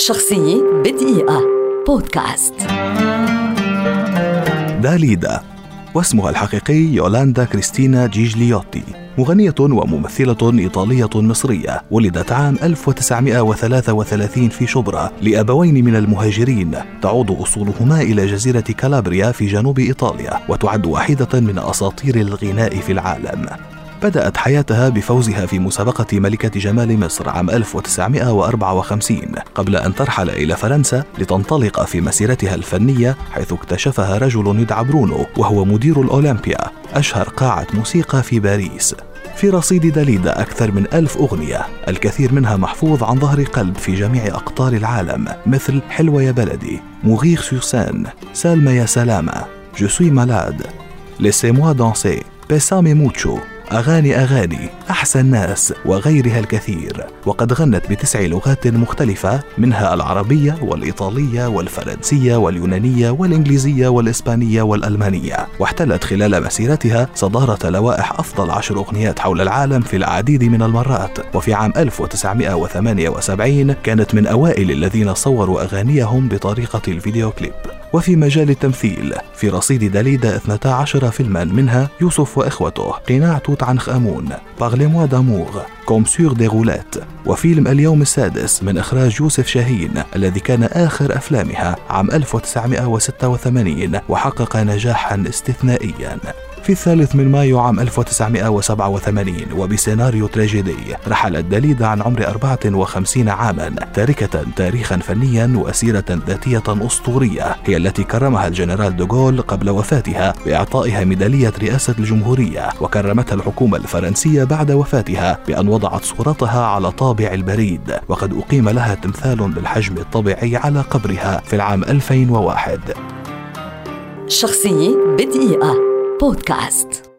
شخصية بدقيقة. بودكاست. داليدا واسمها الحقيقي يولاندا كريستينا جيجليوتي مغنية وممثلة إيطالية مصرية ولدت عام 1933 في شبرا لأبوين من المهاجرين. تعود أصولهما إلى جزيرة كالابريا في جنوب إيطاليا وتعد واحدة من أساطير الغناء في العالم. بدأت حياتها بفوزها في مسابقة ملكة جمال مصر عام 1954 قبل أن ترحل إلى فرنسا لتنطلق في مسيرتها الفنية حيث اكتشفها رجل يدعى برونو وهو مدير الأولمبيا أشهر قاعة موسيقى في باريس. في رصيد داليدا أكثر من ألف أغنية الكثير منها محفوظ عن ظهر قلب في جميع أقطار العالم مثل حلوة يا بلدي mourir sur scène سالمة يا سلامة je suis malade laissez-moi danser bésame mucho أغاني أغاني أحسن ناس وغيرها الكثير. وقد غنت بتسع لغات مختلفة منها العربية والإيطالية والفرنسية واليونانية والإنجليزية والإسبانية والألمانية. واحتلت خلال مسيرتها صدارة لوائح أفضل عشر أغنيات حول العالم في العديد من المرات. وفي عام 1978 كانت من أوائل الذين صوروا أغانيهم بطريقة الفيديو كليب. وفي مجال التمثيل. في رصيد داليدا 12 فيلما منها يوسف وإخوته قناع توت عنخ آمون parlez-moi d'amour comme sur des roulettes. وفيلم اليوم السادس من إخراج يوسف شاهين الذي كان آخر أفلامها عام 1986 وحقق نجاحا استثنائيا. في الثالث من مايو عام 1987 وبسيناريو تراجيدي رحلت داليدا عن عمر 54 عاما تاركة تاريخا فنيا وسيرة ذاتية أسطورية هي التي كرمها الجنرال دوغول قبل وفاتها بإعطائها ميدالية رئاسة الجمهورية وكرمتها الحكومة الفرنسية بعد وفاتها بأن وضعت صورتها على طابع البريد وقد أقيم لها تمثال بالحجم الطبيعي على قبرها في العام 2001 شخصية بدقيقة. بودكاست